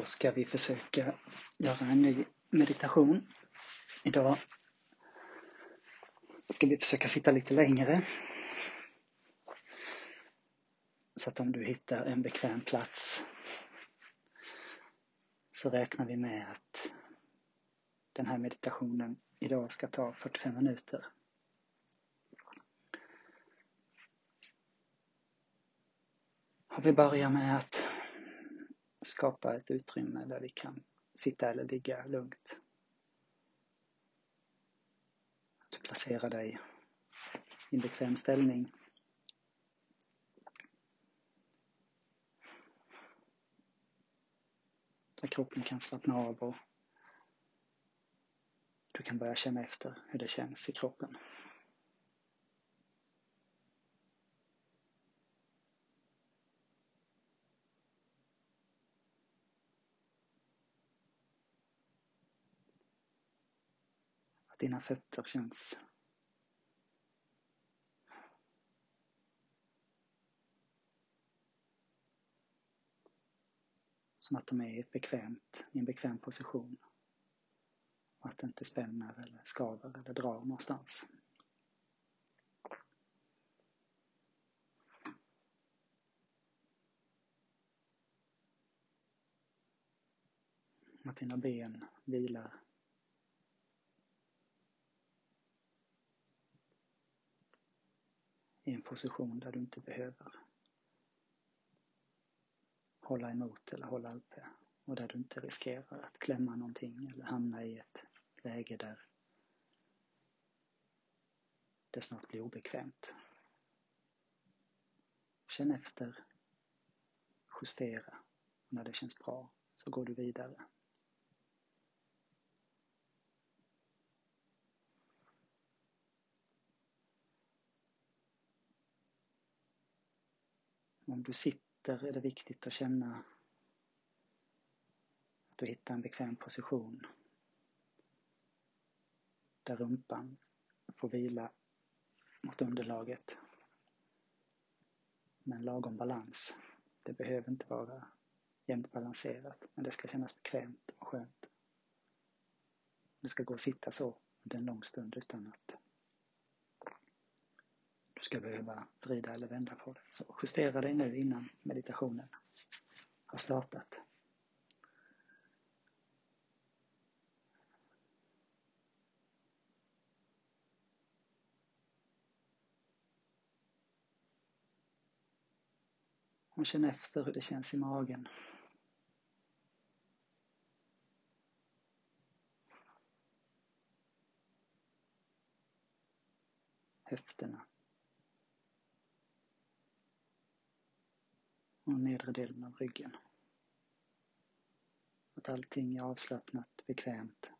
Då ska vi försöka göra en ny meditation. Idag ska vi försöka sitta lite längre. Så att om du hittar en bekväm plats så räknar vi med att den här meditationen idag ska ta 45 minuter. Och vi börjar med att skapa ett utrymme där vi kan sitta eller ligga lugnt. Du placerar dig i en bekväm ställning. Där kroppen kan slappna av och du kan börja känna efter hur det känns i kroppen. Dina fötter känns. Som att de är i, bekvämt, i en bekväm position. Och att det inte spänner eller skaver eller drar någonstans. Att dina ben vilar i en position där du inte behöver hålla emot eller hålla uppe och där du inte riskerar att klämma någonting eller hamna i ett läge där det snart blir obekvämt. Känn efter, justera. När det känns bra så går du vidare. Om du sitter är det viktigt att känna att du hittar en bekväm position där rumpan får vila mot underlaget med en lagom balans. Det behöver inte vara jämnt balanserat men det ska kännas bekvämt och skönt. Det ska gå att sitta så under en lång stund utan att du ska behöva vrida eller vända på det. Så justera dig nu innan meditationen har startat. Och känn efter hur det känns i magen. Höfterna. Och nedre delen av ryggen. Att allting är avslappnat, bekvämt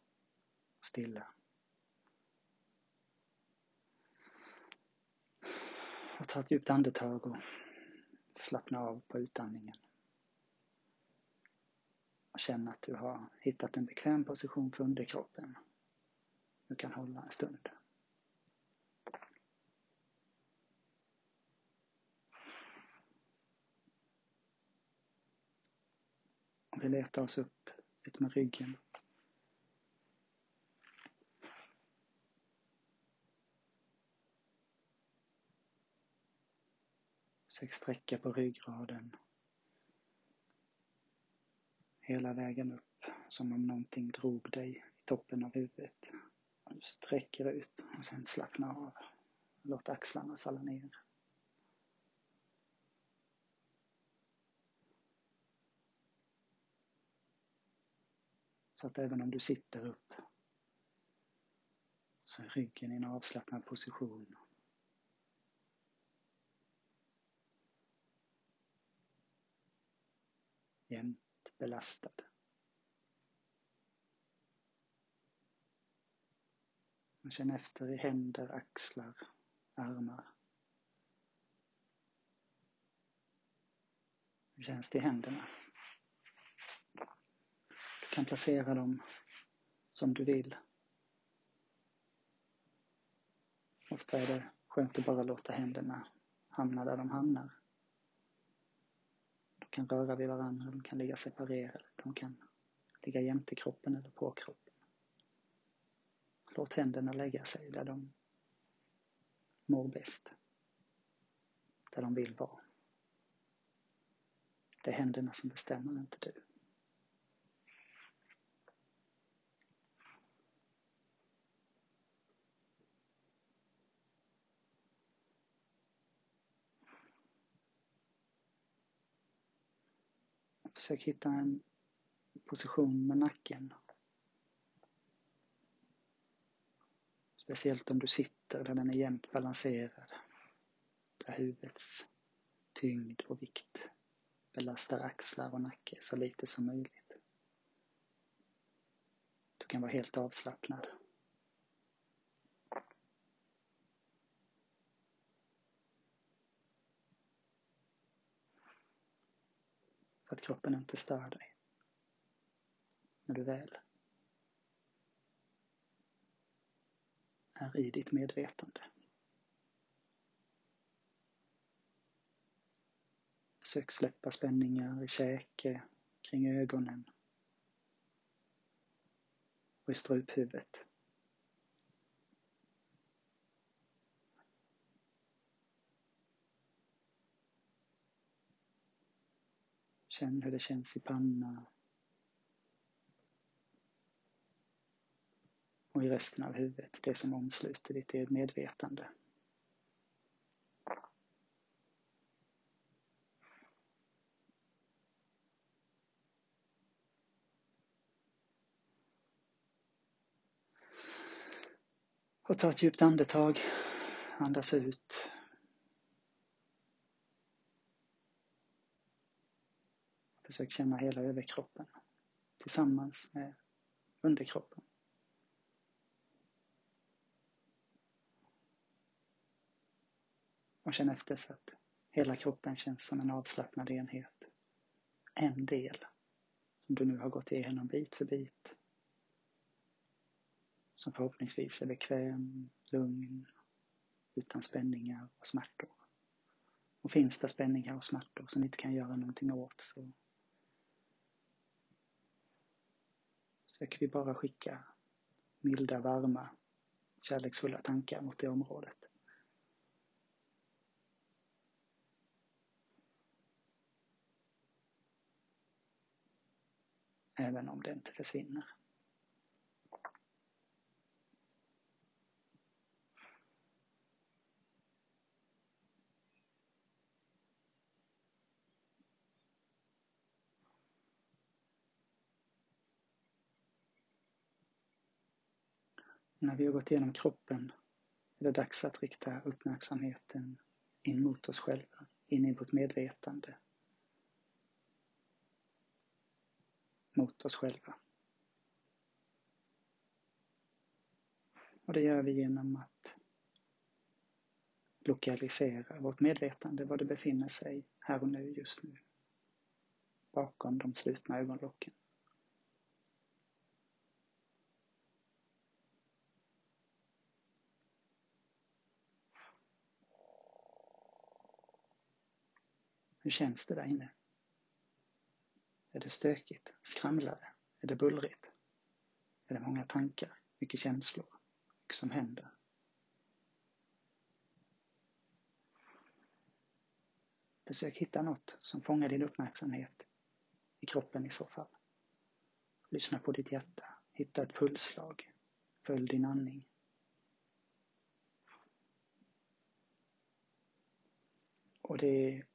och stilla. Och ta ett djupt andetag och slappna av på utandningen. Och känn att du har hittat en bekväm position för underkroppen. Du kan hålla en stund. Vi letar oss upp ut med ryggen. Försök sträcka på ryggraden. Hela vägen upp, som om någonting drog dig i toppen av huvudet. Du sträcker ut och sen slappna av. Låt axlarna falla ner. Så att även om du sitter upp så är ryggen i en avslappnad position. Jämnt belastad. känn efter i händer, axlar, armar. Hur känns det i händerna? Kan placera dem som du vill. Ofta är det skönt att bara låta händerna hamna där de hamnar. De kan röra vid varandra, de kan ligga separerade, de kan ligga jämte kroppen eller på kroppen. Låt händerna lägga sig där de mår bäst. Där de vill vara. Det är händerna som bestämmer, inte du. Försök hitta en position med nacken. Speciellt om du sitter där den är jämnt balanserad. Där huvudets tyngd och vikt belastar axlar och nacke så lite som möjligt. Du kan vara helt avslappnad. Så att kroppen inte stör dig. När du väl är i ditt medvetande. Försök släppa spänningar i käke, kring ögonen och i struphuvudet. Känn hur det känns i pannan och i resten av huvudet, det som omsluter ditt medvetande. Och ta ett djupt andetag. Andas ut. Försök känna hela överkroppen tillsammans med underkroppen. Och känn efter så att hela kroppen känns som en avslappnad enhet. En del som du nu har gått igenom bit för bit som förhoppningsvis är bekväm, lugn, utan spänningar och smärtor. Och finns det spänningar och smärtor som vi inte kan göra någonting åt så försöker vi bara skicka milda, varma, kärleksfulla tankar mot det området. Även om det inte försvinner. När vi har gått igenom kroppen är det dags att rikta uppmärksamheten in mot oss själva, in i vårt medvetande. Mot oss själva. Och det gör vi genom att lokalisera vårt medvetande var det befinner sig här och nu, just nu. Bakom de slutna ögonlocken. Hur känns det där inne? Är det stökigt? Skramlar det? Är det bullrigt? Är det många tankar? Mycket känslor? Mycket som händer? Försök hitta något som fångar din uppmärksamhet i kroppen i så fall. Lyssna på ditt hjärta. Hitta ett pulsslag. Följ din andning. Och det är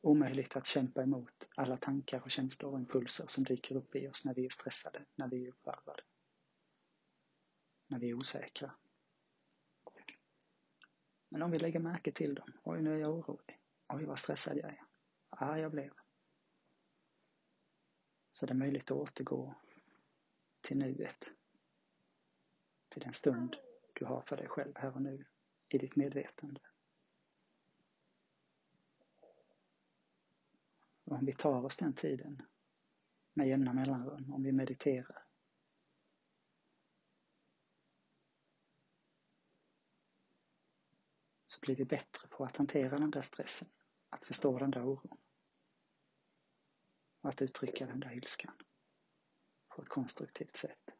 omöjligt att kämpa emot alla tankar och känslor och impulser som dyker upp i oss när vi är stressade, när vi är uppvarvade, när vi är osäkra. Men om vi lägger märke till dem, oj nu är jag orolig, oj vad stressad jag är, vad arg jag blev. Så det är möjligt att återgå till nuet, till den stund du har för dig själv här och nu i ditt medvetande. Och om vi tar oss den tiden med jämna mellanrum, om vi mediterar. Så blir vi bättre på att hantera den där stressen, att förstå den där oron. och att uttrycka den där ilskan på ett konstruktivt sätt.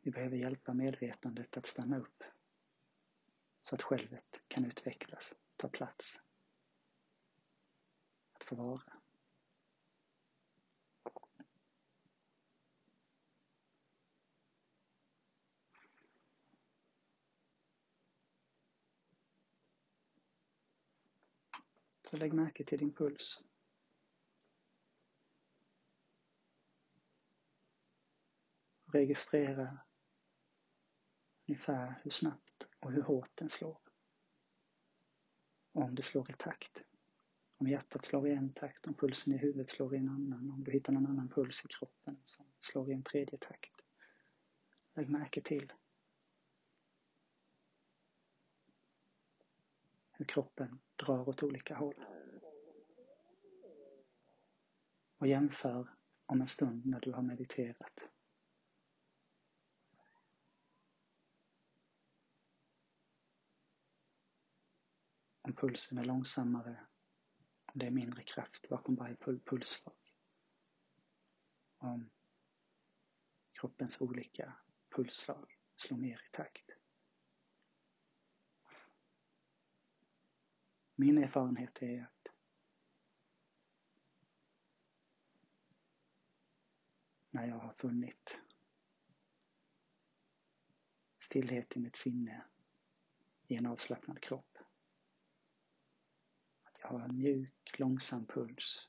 Vi behöver hjälpa medvetandet att stanna upp så att självet kan utvecklas, ta plats, att få vara. Så lägg märke till din puls. Registrera ungefär hur snabbt och hur hårt den slår. Om det slår i takt. Om hjärtat slår i en takt, om pulsen i huvudet slår i en annan, om du hittar någon annan puls i kroppen som slår i en tredje takt. Lägg märke till hur kroppen drar åt olika håll. Och jämför om en stund när du har mediterat. Om pulsen är långsammare, Och det är mindre kraft bakom varje pulsslag. Om kroppens olika pulsslag slår mer i takt. Min erfarenhet är att när jag har funnit stillhet i mitt sinne i en avslappnad kropp. Jag har en mjuk, långsam puls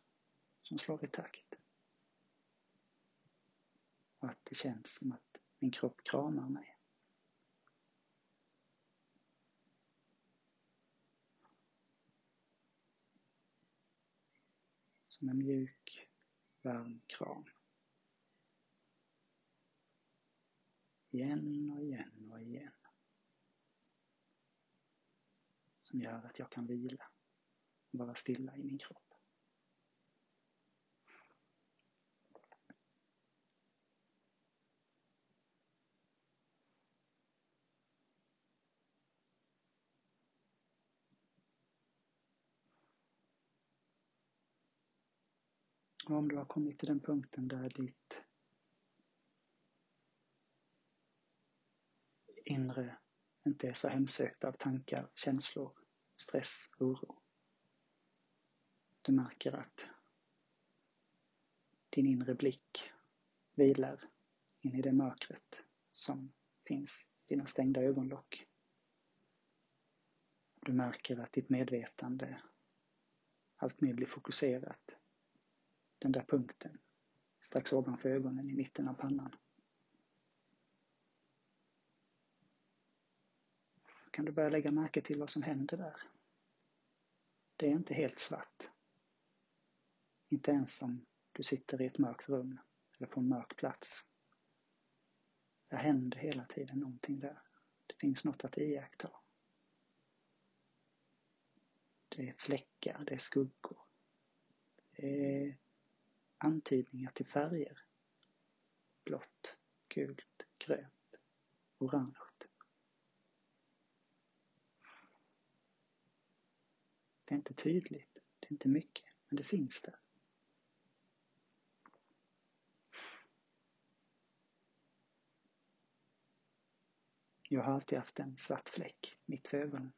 som slår i takt. Och att det känns som att min kropp kramar mig. Som en mjuk, varm kram. Igen och igen och igen. Som gör att jag kan vila vara stilla i min kropp. Och om du har kommit till den punkten där ditt inre inte är så hemsökt av tankar, känslor, stress, oro. Du märker att din inre blick vilar in i det mörkret som finns i dina stängda ögonlock. Du märker att ditt medvetande alltmer blir fokuserat den där punkten strax ovanför ögonen i mitten av pannan. kan du börja lägga märke till vad som händer där. Det är inte helt svart. Inte ens om du sitter i ett mörkt rum eller på en mörk plats. Det händer hela tiden någonting där. Det finns något att iaktta. Det är fläckar, det är skuggor. Det är antydningar till färger. Blått, gult, grönt, orange. Det är inte tydligt, det är inte mycket, men det finns där. Jag har alltid haft en svart fläck mitt för ögonen.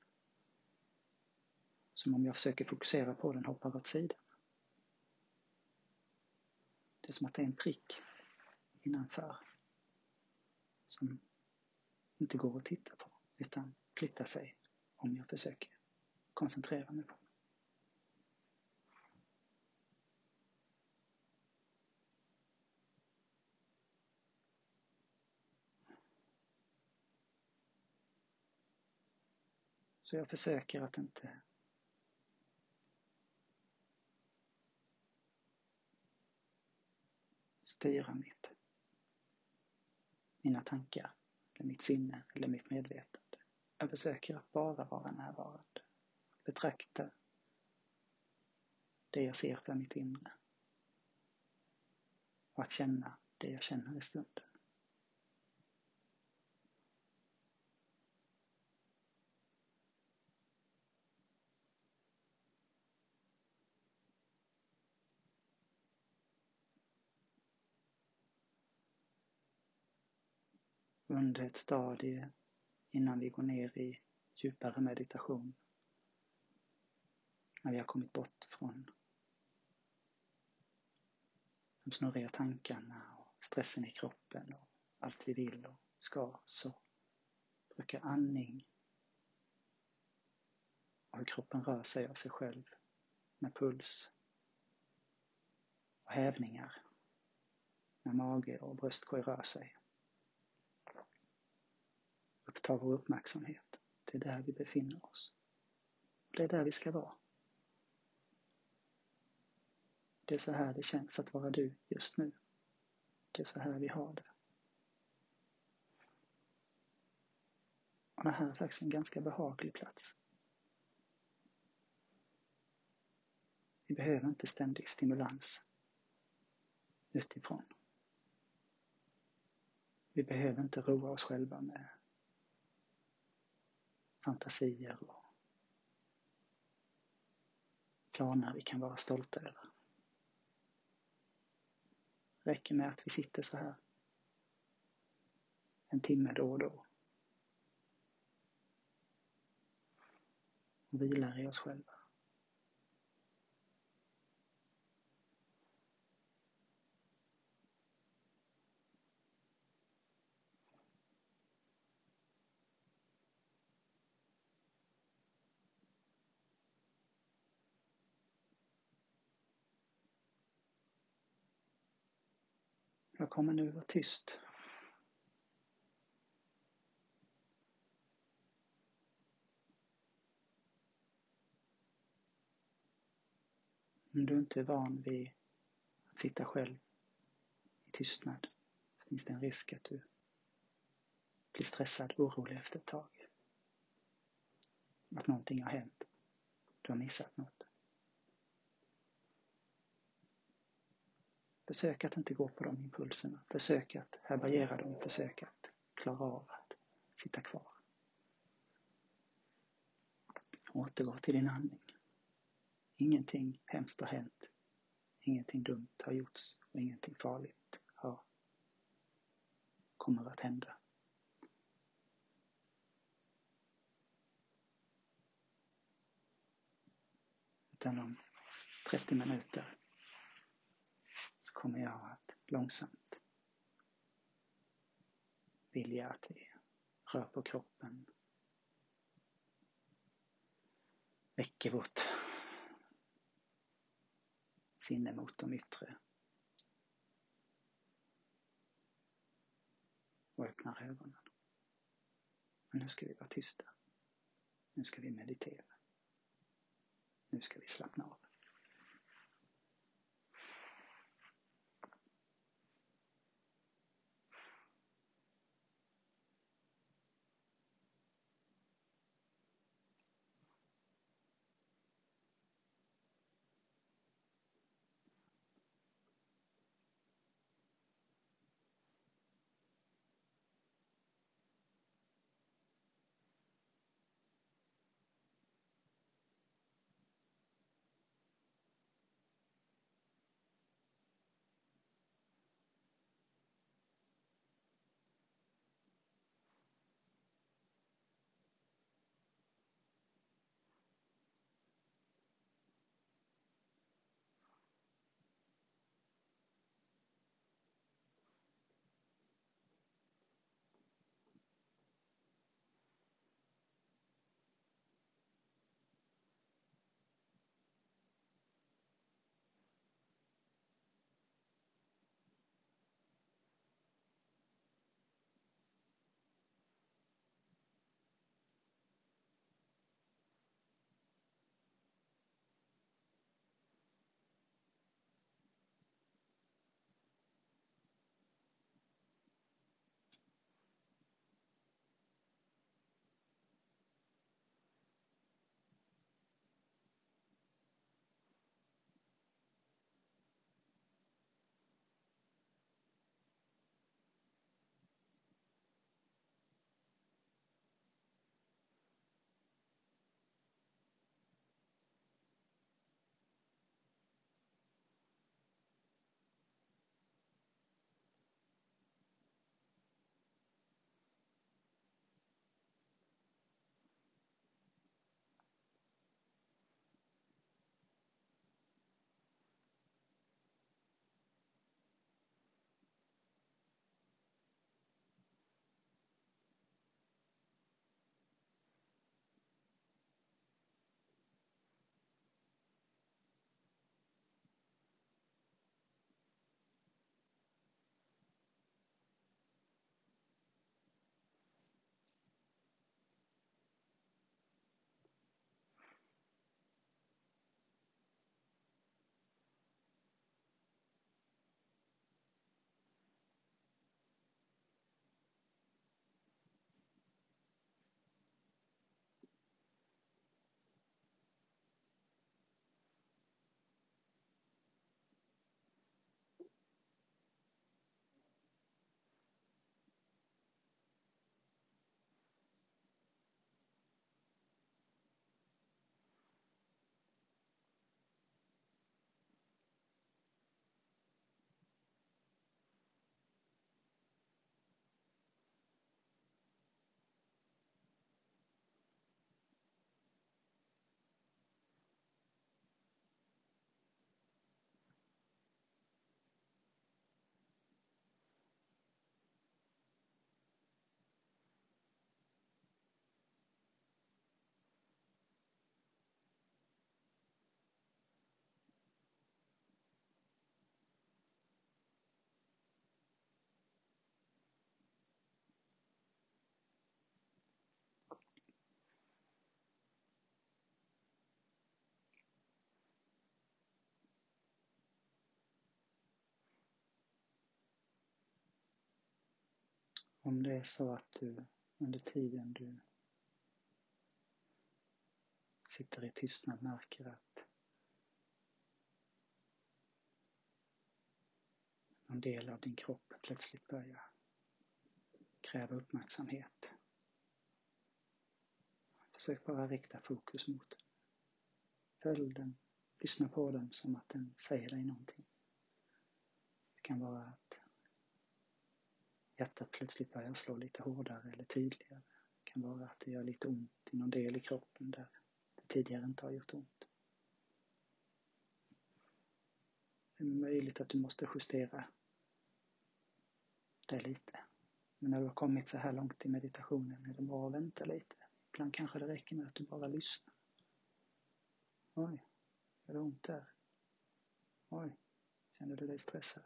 Som om jag försöker fokusera på den hoppar åt sidan. Det är som att det är en prick innanför. Som inte går att titta på utan flyttar sig om jag försöker koncentrera mig på. Så jag försöker att inte styra mitt, mina tankar, eller mitt sinne eller mitt medvetande. Jag försöker att bara vara närvarande betrakta det jag ser för mitt inre. Och att känna det jag känner i stunden. Under ett stadie innan vi går ner i djupare meditation. När vi har kommit bort från de snurriga tankarna och stressen i kroppen och allt vi vill och ska så brukar andning och hur kroppen rör sig av sig själv med puls och hävningar när mage och bröstkorg rör sig. Uppta vår uppmärksamhet. Det är där vi befinner oss. Det är där vi ska vara. Det är så här det känns att vara du just nu. Det är så här vi har det. Och det här är faktiskt en ganska behaglig plats. Vi behöver inte ständig stimulans utifrån. Vi behöver inte roa oss själva med fantasier och planer vi kan vara stolta över. Det räcker med att vi sitter så här en timme då och då och vilar i oss själva. Jag kommer nu vara tyst. Om du inte är van vid att sitta själv i tystnad så finns det en risk att du blir stressad, orolig efter ett tag. Att någonting har hänt. Du har missat något. Försök att inte gå på de impulserna. Försök att härbärgera dem. Försök att klara av att sitta kvar. Återgå till din andning. Ingenting hemskt har hänt. Ingenting dumt har gjorts och ingenting farligt har, kommer att hända. Utan om 30 minuter kommer jag att långsamt vilja att vi rör på kroppen. Väcker vårt sinne mot de yttre. Och öppnar ögonen. Men nu ska vi vara tysta. Nu ska vi meditera. Nu ska vi slappna av. Om det är så att du under tiden du sitter i tystnad märker att någon del av din kropp plötsligt börjar kräva uppmärksamhet. Försök bara rikta fokus mot den. Följ den, lyssna på den som att den säger dig någonting. Det kan vara att hjärtat plötsligt börjar slå lite hårdare eller tydligare. Det kan vara att det gör lite ont i någon del i kroppen där det tidigare inte har gjort ont. Det är möjligt att du måste justera det lite. Men när du har kommit så här långt i meditationen är det bra att vänta lite. Ibland kanske det räcker med att du bara lyssnar. Oj, gör det ont där? Oj, känner du dig stressad?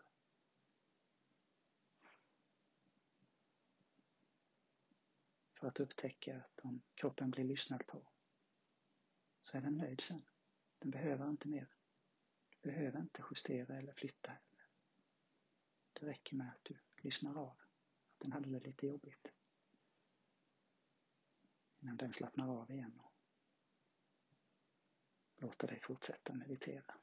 För att upptäcka att om kroppen blir lyssnad på så är den nöjd sen. Den behöver inte mer. Du behöver inte justera eller flytta. Det räcker med att du lyssnar av att den hade det lite jobbigt. Innan den slappnar av igen och låter dig fortsätta meditera.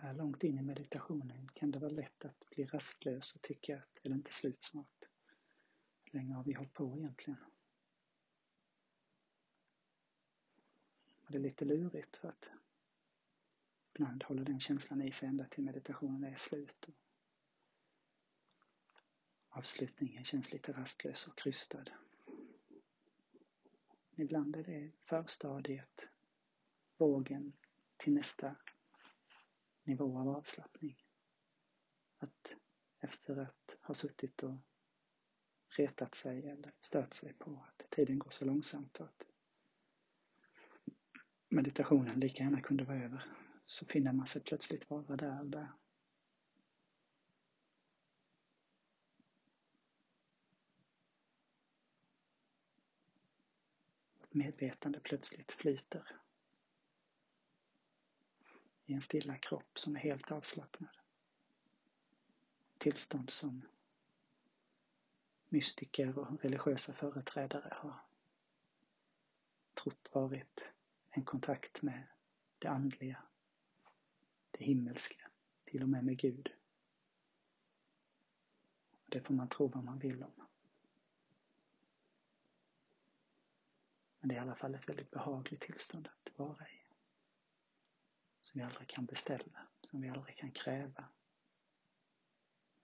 Här långt in i meditationen kan det vara lätt att bli rastlös och tycka att är det inte slut snart? Hur länge har vi hållit på egentligen? Och det är lite lurigt för att ibland håller den känslan i sig ända till meditationen är slut. Avslutningen känns lite rastlös och krystad. Ibland är det förstadiet, vågen till nästa nivå av avslappning. Att efter att ha suttit och retat sig eller stört sig på att tiden går så långsamt och att meditationen lika gärna kunde vara över så finner man sig plötsligt vara där och där. Medvetande plötsligt flyter i en stilla kropp som är helt avslappnad. Tillstånd som mystiker och religiösa företrädare har trott varit en kontakt med det andliga, det himmelska, till och med med Gud. Det får man tro vad man vill om. Men det är i alla fall ett väldigt behagligt tillstånd att vara i som vi aldrig kan beställa, som vi aldrig kan kräva,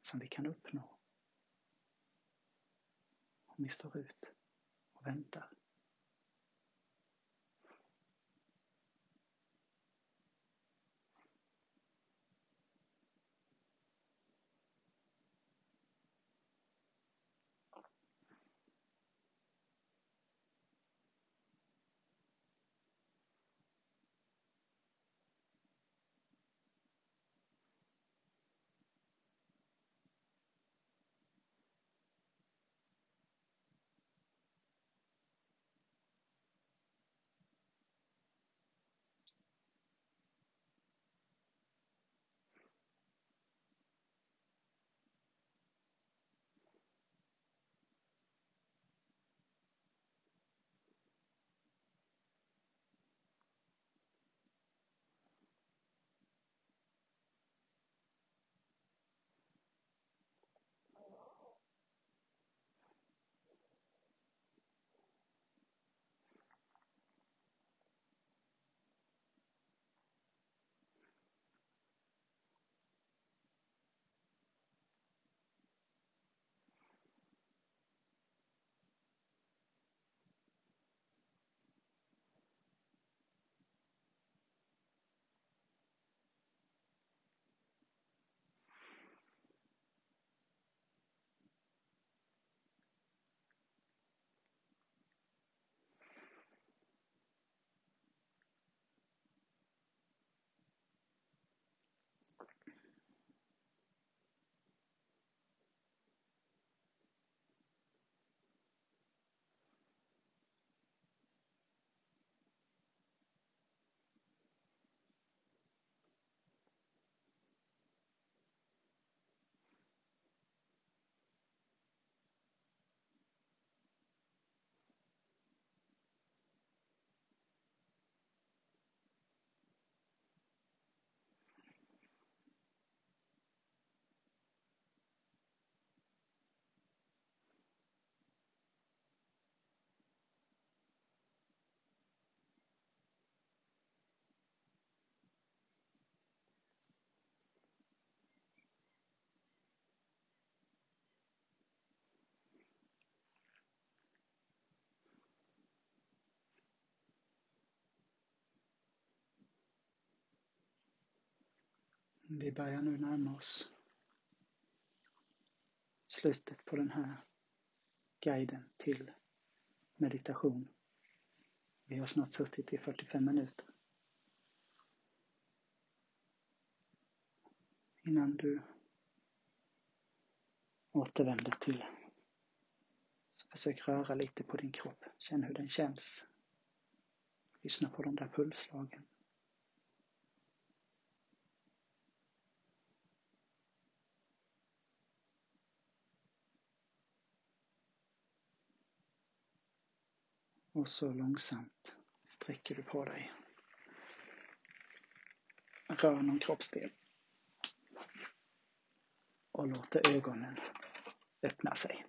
som vi kan uppnå. Om vi står ut och väntar. Vi börjar nu närma oss slutet på den här guiden till meditation. Vi har snart suttit i 45 minuter. Innan du återvänder till så försök röra lite på din kropp. Känn hur den känns. Lyssna på de där pulsslagen. Och så långsamt sträcker du på dig. Rör någon kroppsdel. Och låter ögonen öppna sig.